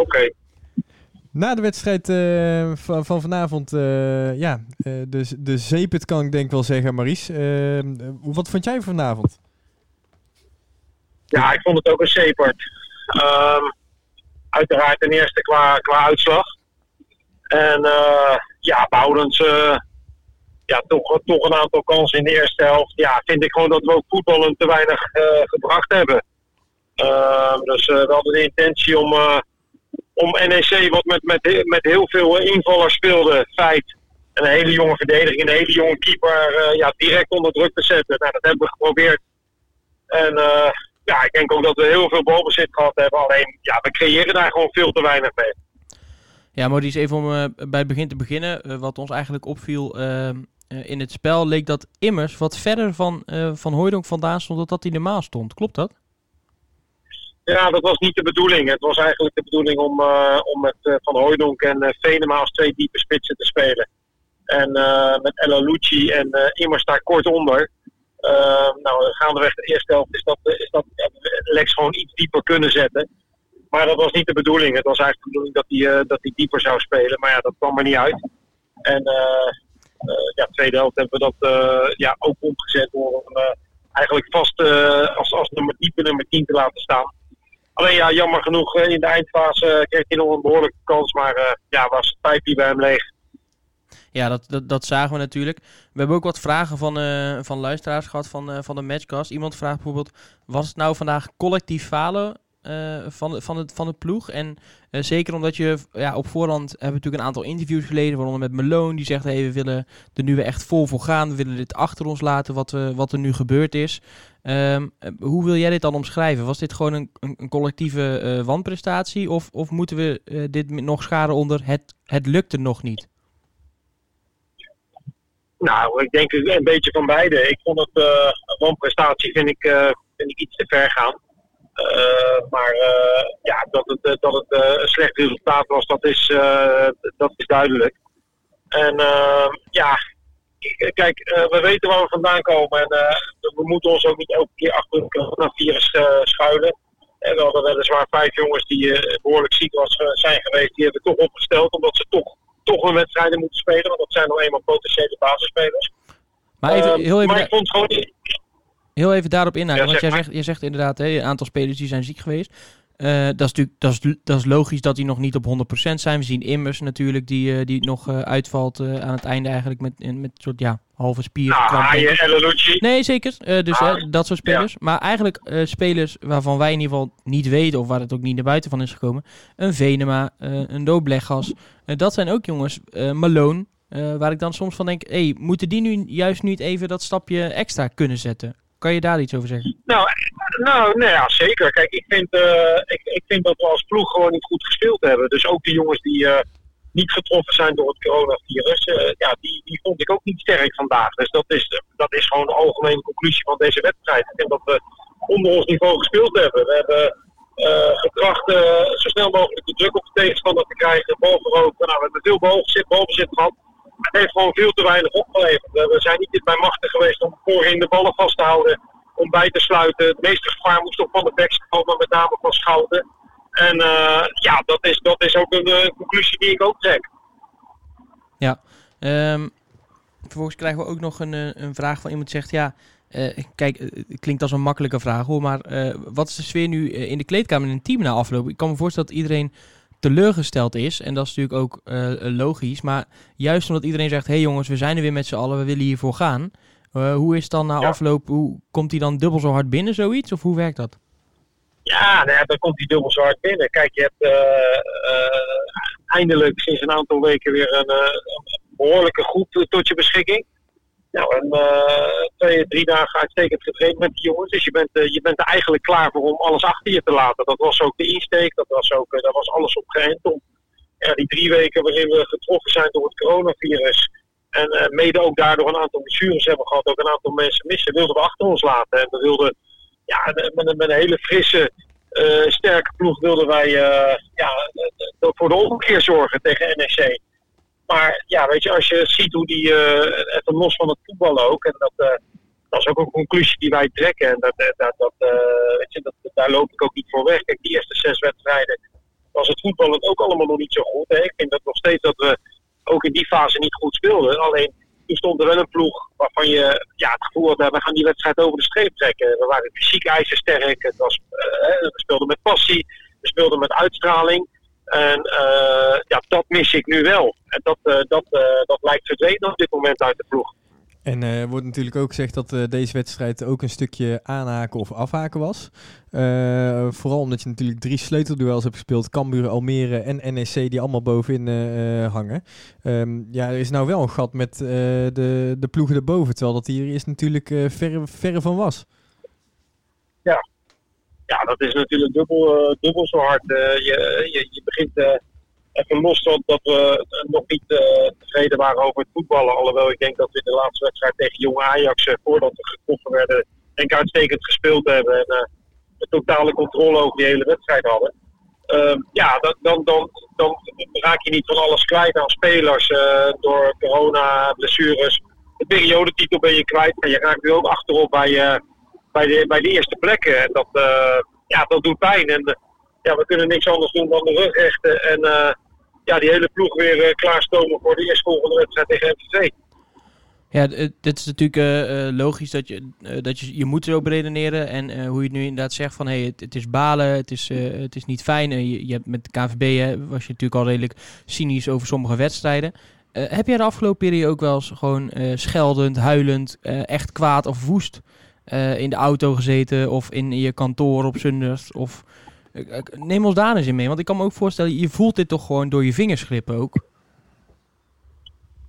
Oké. Na de wedstrijd uh, van, van, vanavond, uh, ja, uh, de, de kan ik denk wel zeggen, Maries. wat vond jij vanavond? Ja, ik vond het ook een zeepert. Um, uiteraard ten eerste qua, qua uitslag. En ja, behoudens ja, toch, toch een aantal kansen in de eerste helft. Ja, vind ik gewoon dat we ook voetballen te weinig gebracht hebben. Ehm, dus we hadden de intentie om om NEC, wat met, met, met heel veel invallers speelde, feit. En een hele jonge verdediging, een hele jonge keeper, uh, ja, direct onder druk te zetten. Nou, dat hebben we geprobeerd. En uh, ja, ik denk ook dat we heel veel balbezit gehad hebben. Alleen, ja, we creëren daar gewoon veel te weinig mee. Ja, Maurice, even om bij het begin te beginnen. wat ons eigenlijk opviel in het spel, leek dat Immers wat verder van, van Hooydonk vandaan stond dan dat hij normaal stond. Klopt dat? Ja, dat was niet de bedoeling. Het was eigenlijk de bedoeling om, uh, om met uh, Van Hooydonk en uh, Venema als twee diepe spitsen te spelen. En met Ella Lucci en Immers daar kort onder. nou, gaandeweg de eerste helft is dat, is dat Lex gewoon iets dieper kunnen zetten. Maar dat was niet de bedoeling. Het was eigenlijk de bedoeling dat hij, dat dieper zou spelen. Maar ja, dat kwam er niet uit. En ja, tweede helft hebben we dat ja, ook omgezet door hem eigenlijk vast als, als nummer, diepe nummer 10 te laten staan. Alleen ja, jammer genoeg eh, in de eindfase eh, kreeg hij nog een behoorlijke kans. Maar eh, ja, was het pijpje bij hem leeg. Ja, dat, dat, dat, zagen we natuurlijk. We hebben ook wat vragen van, van luisteraars gehad van, van de matchcast. Iemand vraagt bijvoorbeeld, was het nou vandaag collectief falen uh, van, van, het, van het ploeg. En zeker omdat je ja, op voorhand hebben we natuurlijk een aantal interviews geleden, waaronder met Malone, die zegt: hey, we willen er nu echt vol voor gaan. We willen dit achter ons laten, wat, wat er nu gebeurd is. Um, hoe wil jij dit dan omschrijven? Was dit gewoon een, een, collectieve uh, wanprestatie? Of, of moeten we dit nog scharen onder het, het lukte nog niet? Nou, ik denk een beetje van beide. Ik vond het een wanprestatie vind ik, vind ik iets te ver gaan. Uh, maar uh, ja, dat het, eh, dat het uh, een slecht resultaat was, dat is, dat is duidelijk. En ja, kijk, we weten waar we vandaan komen. En we moeten ons ook niet elke keer achter een coronavirus schuilen. En we hadden weliswaar vijf jongens die behoorlijk ziek was, zijn geweest. Die hebben toch opgesteld, omdat ze toch, toch een wedstrijden moeten spelen. Want dat zijn nog eenmaal potentiële basisspelers. Maar even, heel even... Maar ik vond gewoon heel even daarop inhaken. want jij zegt, jij zegt inderdaad, een aantal spelers die zijn ziek geweest. Uh, dat, is natuurlijk, dat, is, dat is logisch dat die nog niet op 100% zijn. We zien Immers natuurlijk, die, uh, die nog uh, uitvalt aan het einde eigenlijk met, met een soort ja, halve spier. Nou, nee, zeker. dus ah, dat soort spelers. Ja. Maar eigenlijk spelers waarvan wij in ieder geval niet weten, of waar het ook niet naar buiten van is gekomen. Een Venema, een Doblegas. dat zijn ook jongens. Malone, waar ik dan soms van denk, hey, moeten die nu juist niet even dat stapje extra kunnen zetten? Kan je daar iets over zeggen? Nou, nou, nou ja, zeker. Kijk, ik vind, uh, ik, ik vind dat we als ploeg gewoon niet goed gespeeld hebben. Dus ook de jongens die uh, niet getroffen zijn door het coronavirus, uh, ja, die, die vond ik ook niet sterk vandaag. Dus dat is, dat is gewoon de algemene conclusie van deze wedstrijd. Ik denk dat we onder ons niveau gespeeld hebben. We hebben getracht zo snel mogelijk de druk op de tegenstander te krijgen, bal veroverd. Nou, we hebben veel balbezit, balbezit gehad het heeft gewoon veel te weinig opgeleverd. We zijn niet bij machten geweest om voorin de ballen vast te houden, om bij te sluiten. Het meeste gevaar moest toch van de backs komen, met name van Schouten. En uh, ja, dat is, dat is ook een, eh, conclusie die ik ook trek. Ja, um, vervolgens krijgen we ook nog een, eh, een vraag van iemand die zegt, ja, kijk, het klinkt als een makkelijke vraag hoor, maar wat is de sfeer nu in de kleedkamer in een team na afloop? Ik kan me voorstellen dat iedereen teleurgesteld is. En dat is natuurlijk ook uh, logisch. Maar juist omdat iedereen zegt: hé hey jongens, we zijn er weer met z'n allen, we willen hiervoor gaan. Uh, hoe is het dan na afloop? Hoe, komt hij dan dubbel zo hard binnen, zoiets? Of hoe werkt dat? Ja, nou ja dan komt hij dubbel zo hard binnen. Kijk, je hebt uh, eindelijk sinds een aantal weken weer een, een behoorlijke groep tot je beschikking. Nou, en uh, twee, drie dagen uitstekend getraind met die jongens. Dus je bent, uh, je bent er eigenlijk klaar voor om alles achter je te laten. Dat was ook de insteek, dat was, ook, uh, dat was alles op geënt om ja, die drie weken waarin we getroffen zijn door het coronavirus. En mede ook daardoor een aantal blessures hebben gehad, ook een aantal mensen missen, wilden we achter ons laten. En we wilden ja, met, met een hele frisse, sterke ploeg wilden wij ja, voor de omkeer zorgen tegen NEC. Maar ja, weet je, als je ziet hoe die, uh, even los van het voetballen ook, en dat, uh, dat is ook een conclusie die wij trekken. En dat, dat, dat, uh, weet je, dat, daar loop ik ook niet voor weg. Kijk, die eerste zes wedstrijden was het voetballen ook allemaal nog niet zo goed. Hè. Ik vind dat nog steeds dat we ook in die fase niet goed speelden. Alleen toen stond er wel een ploeg waarvan je ja, het gevoel had, we gaan die wedstrijd over de streep trekken. We waren fysiek ijzersterk, het was, we speelden met passie, we speelden met uitstraling. En dat mis ik nu wel. En dat, uh, dat, dat lijkt verdwenen op dit moment uit de ploeg. En er wordt natuurlijk ook gezegd dat deze wedstrijd ook een stukje aanhaken of afhaken was. vooral omdat je natuurlijk drie sleutelduels hebt gespeeld. Cambuur, Almere en NEC die allemaal bovenin hangen. Um, ja, er is nou wel een gat met de, de ploegen erboven. Terwijl dat hier is natuurlijk verre, verre van was. Ja, ja, dat is natuurlijk dubbel, dubbel zo hard. je, je, je begint even los van dat we nog niet tevreden waren over het voetballen. Alhoewel ik denk dat we in de laatste wedstrijd tegen Jonge Ajax, voordat we getroffen werden, denk ik uitstekend gespeeld hebben. En de totale controle over die hele wedstrijd hadden. Uh, ja, dan, dan, dan, dan, raak je niet van alles kwijt aan spelers door corona, blessures. De periodetitel ben je kwijt en je raakt nu ook achterop bij, bij, de, bij de eerste plekken. En dat, ja, dat doet pijn. En ja, we kunnen niks anders doen dan de rug rechten en ja, die hele ploeg weer klaarstomen voor de eerstvolgende wedstrijd tegen MVV. Ja, dit is natuurlijk uh, logisch dat je, uh, dat je je moet zo beredeneren. En hoe je het nu inderdaad zegt van hey, het, is balen, het is, het is niet fijn. Je, je, hebt met de KVB hè, was je natuurlijk al redelijk cynisch over sommige wedstrijden. heb jij de afgelopen periode ook wel eens gewoon scheldend, huilend, echt kwaad of woest in de auto gezeten of in je kantoor op zondags? Of neem ons daar eens in mee, want ik kan me ook voorstellen, je voelt dit toch gewoon door je vingers glippen ook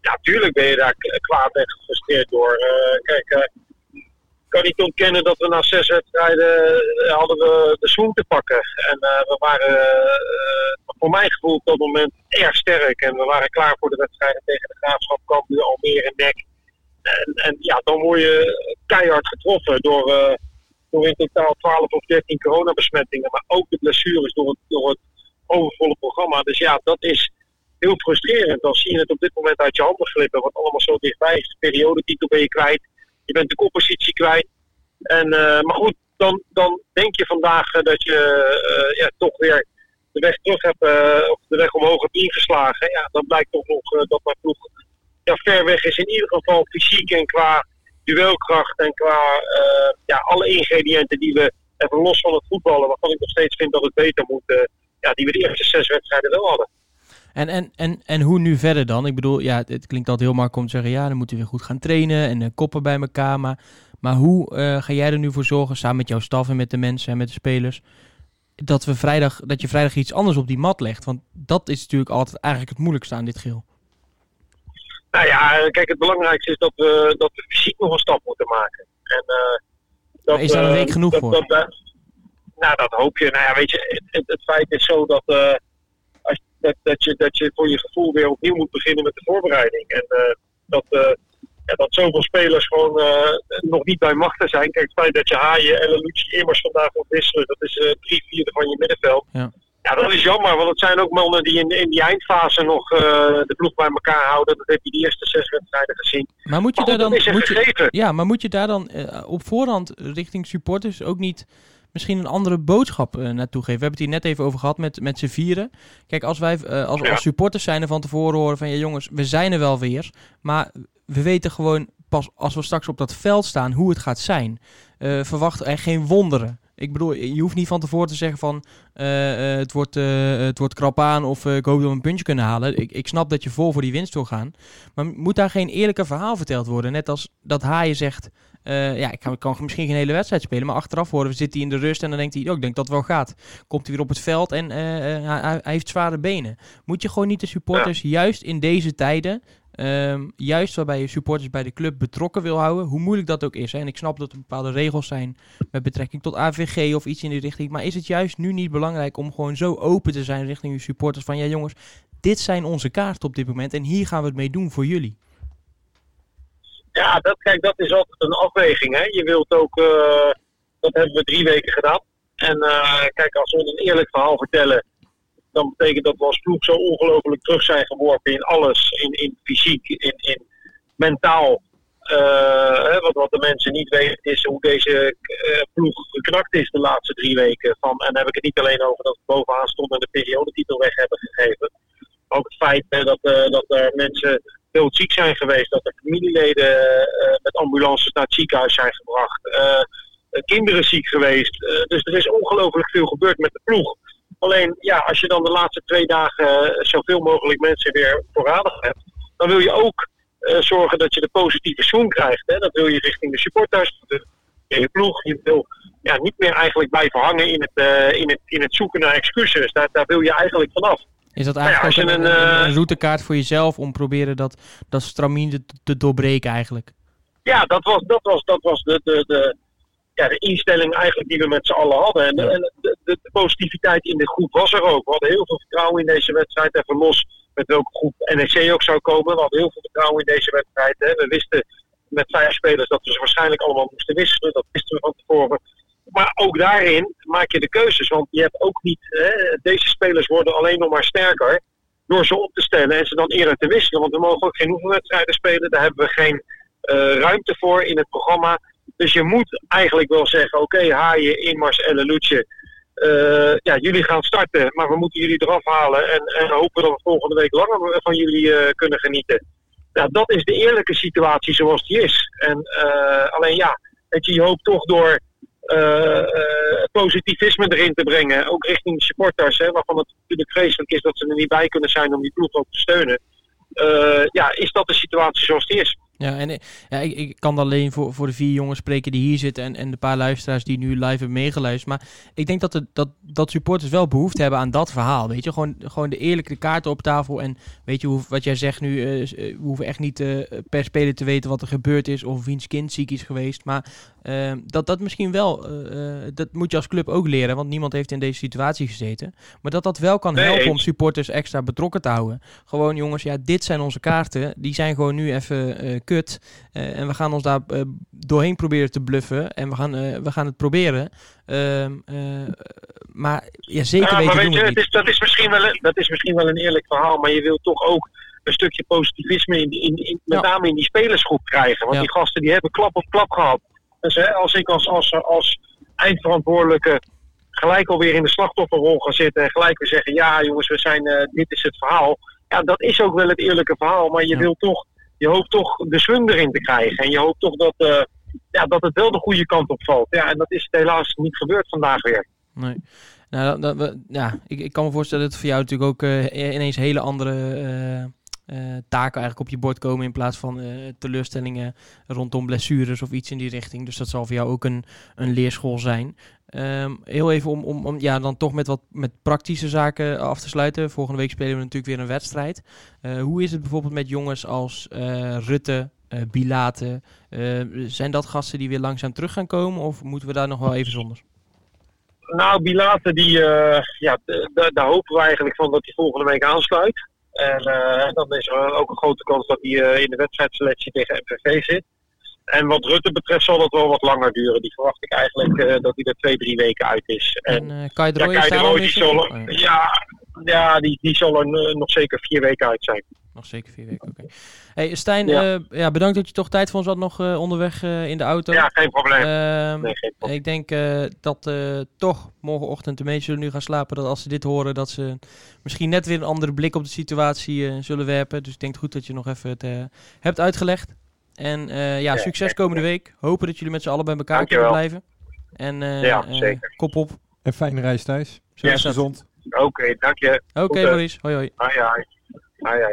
ja, tuurlijk ben je daar kwaad en gefrustreerd door. Uh, kijk, uh, kan niet ontkennen dat we na zes wedstrijden uh, hadden we de zoen te pakken. En we waren voor mijn gevoel op dat moment erg sterk. En we waren klaar voor de wedstrijden tegen de Graafschap, Cambuur, Almere Nek. En, en ja, dan word je keihard getroffen door, door in totaal 12 of 13 coronabesmettingen. Maar ook de blessures door het, door het overvolle programma. Dus ja, dat is heel frustrerend. Dan zie je het op dit moment uit je handen glippen. Wat allemaal zo dichtbij is. De periodetitel ben je kwijt. Je bent de koppositie kwijt. En, uh, maar goed, dan, dan denk je vandaag uh, dat je uh, ja, toch weer de weg terug hebt, of de weg omhoog hebt ingeslagen. Ja, dan blijkt toch nog dat mijn ploeg ja, ver weg is. In ieder geval fysiek en qua duelkracht en qua ja, alle ingrediënten die we, even los van het voetballen, waarvan ik nog steeds vind dat het beter moet, ja, die we de eerste zes wedstrijden wel hadden. En, en, en, en hoe nu verder dan? Ik bedoel, ja, het, klinkt altijd heel makkelijk om te zeggen, ja, dan moeten we weer goed gaan trainen en uh, koppen bij elkaar. Maar, maar hoe ga jij er nu voor zorgen, samen met jouw staf en met de mensen en met de spelers, dat, we vrijdag, dat je vrijdag iets anders op die mat legt? Want dat is natuurlijk altijd eigenlijk het moeilijkste aan dit geel. Nou ja, kijk, het belangrijkste is dat we, dat we fysiek nog een stap moeten maken. En, uh, dat, is daar een week genoeg dat, voor? Dat, nou, dat hoop je. Nou ja, weet je, het, het feit is zo dat dat, dat, je, dat je voor je gevoel weer opnieuw moet beginnen met de voorbereiding. En uh, dat, uh, ja, dat zoveel spelers gewoon nog niet bij machten zijn. Kijk, het feit dat je Haaien en Lucci immers vandaag moet wisselen, dat is drie vierde van je middenveld. Ja. Ja, dat is jammer, want het zijn ook mannen die in, in die eindfase nog de ploeg bij elkaar houden. Dat heb je die eerste zes wedstrijden gezien. Maar moet je daar dan, moet je, ja, maar moet je daar dan op voorhand richting supporters ook niet misschien een andere boodschap uh, naartoe geven. We hebben het hier net even over gehad met, met z'n vieren. Kijk, als wij als, als supporters zijn er van tevoren horen van... ja jongens, we zijn er wel weer. Maar we weten gewoon pas als we straks op dat veld staan hoe het gaat zijn. Verwacht er geen wonderen. Ik bedoel, je hoeft niet van tevoren te zeggen van uh, uh, het, wordt, uh, het wordt krap aan of ik hoop dat we een puntje kunnen halen. Ik, ik snap dat je vol voor die winst wil gaan. Maar moet daar geen eerlijke verhaal verteld worden? Net als dat Haaien zegt, ja, ik kan, kan, misschien geen hele wedstrijd spelen. Maar achteraf horen we, zit hij in de rust en dan denkt hij, oh, ik denk dat het wel gaat. Komt hij weer op het veld en hij, hij, heeft zware benen. Moet je gewoon niet de supporters, juist in deze tijden, Um, juist waarbij je supporters bij de club betrokken wil houden, hoe moeilijk dat ook is. Hè? En ik snap dat er bepaalde regels zijn met betrekking tot AVG of iets in die richting. Maar is het juist nu niet belangrijk om gewoon zo open te zijn richting je supporters van ja jongens, dit zijn onze kaarten op dit moment en hier gaan we het mee doen voor jullie. Ja, dat, kijk, dat is altijd een afweging. Hè? Je wilt ook, uh, dat hebben we drie weken gedaan. En uh, kijk, als we een eerlijk verhaal vertellen, dan betekent dat we als ploeg zo ongelooflijk terug zijn geworpen in alles. In, in fysiek, in, in mentaal. wat, wat de mensen niet weten is hoe deze ploeg geknakt is de laatste drie weken. Van, en dan heb ik het niet alleen over dat we bovenaan stond en de periodetitel weg hebben gegeven. Ook het feit dat, dat er mensen ziek zijn geweest. Dat er familieleden met ambulances naar het ziekenhuis zijn gebracht. kinderen ziek geweest. dus er is ongelooflijk veel gebeurd met de ploeg. Alleen ja, als je dan de laatste twee dagen zoveel mogelijk mensen weer voorradig hebt, dan wil je ook uh, zorgen dat je de positieve zoom krijgt. Hè. Dat wil je richting de supporters, de, je ploeg. Je wil ja, niet meer eigenlijk blijven hangen in het, uh, in het, in het zoeken naar excuses. Daar, daar wil je eigenlijk vanaf. Is dat eigenlijk nou ja, een, een, een, een, routekaart voor jezelf om proberen dat, dat stramien te, te doorbreken eigenlijk? Ja, dat was, dat was, dat was de, de, de, ja, de instelling eigenlijk die we met z'n allen hadden. En, en de, de, de, positiviteit in de groep was er ook. We hadden heel veel vertrouwen in deze wedstrijd. Even los met welke groep NEC ook zou komen. We hadden heel veel vertrouwen in deze wedstrijd. Hè. We wisten met vijf spelers dat we ze waarschijnlijk allemaal moesten wisselen. Dat wisten we van tevoren. Maar ook daarin maak je de keuzes. Want je hebt ook niet. Hè, deze spelers worden alleen nog maar sterker. Door ze op te stellen en ze dan eerder te wisselen. Want we mogen ook geen oefenwedstrijden spelen. Daar hebben we geen uh, ruimte voor in het programma. Dus je moet eigenlijk wel zeggen: oké, Haaien, Inmars en Leluce. Uh, ja, jullie gaan starten, maar we moeten jullie eraf halen. En, en hopen dat we volgende week langer van jullie uh, kunnen genieten. Nou, dat is de eerlijke situatie zoals die is. En uh, alleen ja, dat je, je hoopt toch door positivisme erin te brengen. Ook richting de supporters, hè, waarvan het natuurlijk vreselijk is dat ze er niet bij kunnen zijn om die ploeg ook te steunen. ja, is dat de situatie zoals die is. Ja, en ja, ik, ik kan alleen voor, voor de vier jongens spreken die hier zitten en, en de paar luisteraars die nu live hebben meegeluisterd. Maar ik denk dat, het, dat, dat supporters wel behoefte hebben aan dat verhaal. Weet je, gewoon, gewoon de eerlijke kaarten op tafel. En weet je, hoe, wat jij zegt nu, uh, we hoeven echt niet uh, per speler te weten wat er gebeurd is of wiens kind ziek is geweest. Maar uh, dat dat misschien wel, dat moet je als club ook leren, want niemand heeft in deze situatie gezeten. Maar dat dat wel kan helpen om supporters extra betrokken te houden. Gewoon jongens, ja, dit zijn onze kaarten. Die zijn gewoon nu even kut. Uh, en we gaan ons daar uh, doorheen proberen te bluffen. En we gaan, uh, we gaan het proberen. Ehm, maar ja, zeker ja, weten maar weet je, het is, dat, is misschien wel, dat is misschien wel een eerlijk verhaal. Maar je wilt toch ook een stukje positivisme in, in, in met ja. name in die spelersgroep krijgen. Want ja. die gasten die hebben klap op klap gehad. Dus hè, als ik als, als, als eindverantwoordelijke gelijk alweer in de slachtofferrol ga zitten en gelijk weer zeggen: ja, jongens, we zijn, uh, dit is het verhaal. Ja, dat is ook wel het eerlijke verhaal, maar je ja. wil toch je hoopt toch de swing erin te krijgen. En je hoopt toch dat, uh, ja, dat het wel de goede kant op valt. Ja, en dat is helaas niet gebeurd vandaag weer. Nee. Nou, ja, ik, ik kan me voorstellen dat het voor jou natuurlijk ook uh, ineens hele andere uh, taken eigenlijk op je bord komen in plaats van teleurstellingen rondom blessures of iets in die richting. Dus dat zal voor jou ook een, een leerschool zijn. Um, heel even om, om, om ja, dan toch met wat met praktische zaken af te sluiten. Volgende week spelen we natuurlijk weer een wedstrijd. Uh, hoe is het bijvoorbeeld met jongens als uh, Rutte, uh, Bilate? zijn dat gasten die weer langzaam terug gaan komen of moeten we daar nog wel even zonder? Nou, Bilate, die, ja, daar hopen we eigenlijk van dat hij volgende week aansluit. En dan is er ook een grote kans dat hij in de wedstrijdselectie tegen MVV zit. En wat Rutte betreft zal dat wel wat langer duren. Die verwacht ik eigenlijk uh, dat hij er twee, drie weken uit is. En, en uh, Kai ja, Kai de die zal er, oh, ja. ja, die, die zal er nog zeker vier weken uit zijn. Nog zeker vier weken, oké. Okay. Hey, Stijn, ja. Uh, ja. bedankt dat je toch tijd voor ons had nog uh, onderweg uh, in de auto. Ja, geen probleem. Nee, geen probleem. Ik denk dat toch morgenochtend de mensen zullen nu gaan slapen. Dat als ze dit horen, dat ze misschien net weer een andere blik op de situatie zullen werpen. Dus ik denk goed dat je nog even het hebt uitgelegd. En uh, ja, succes komende week. Hopen dat jullie met z'n allen bij elkaar kunnen blijven. En uh, ja, zeker. kop op. En fijne reis thuis. Zo gezond. Oké, okay, dank je. Oké, okay, Maurice. Hoi, hoi. Hoi, hoi. hoi, hoi.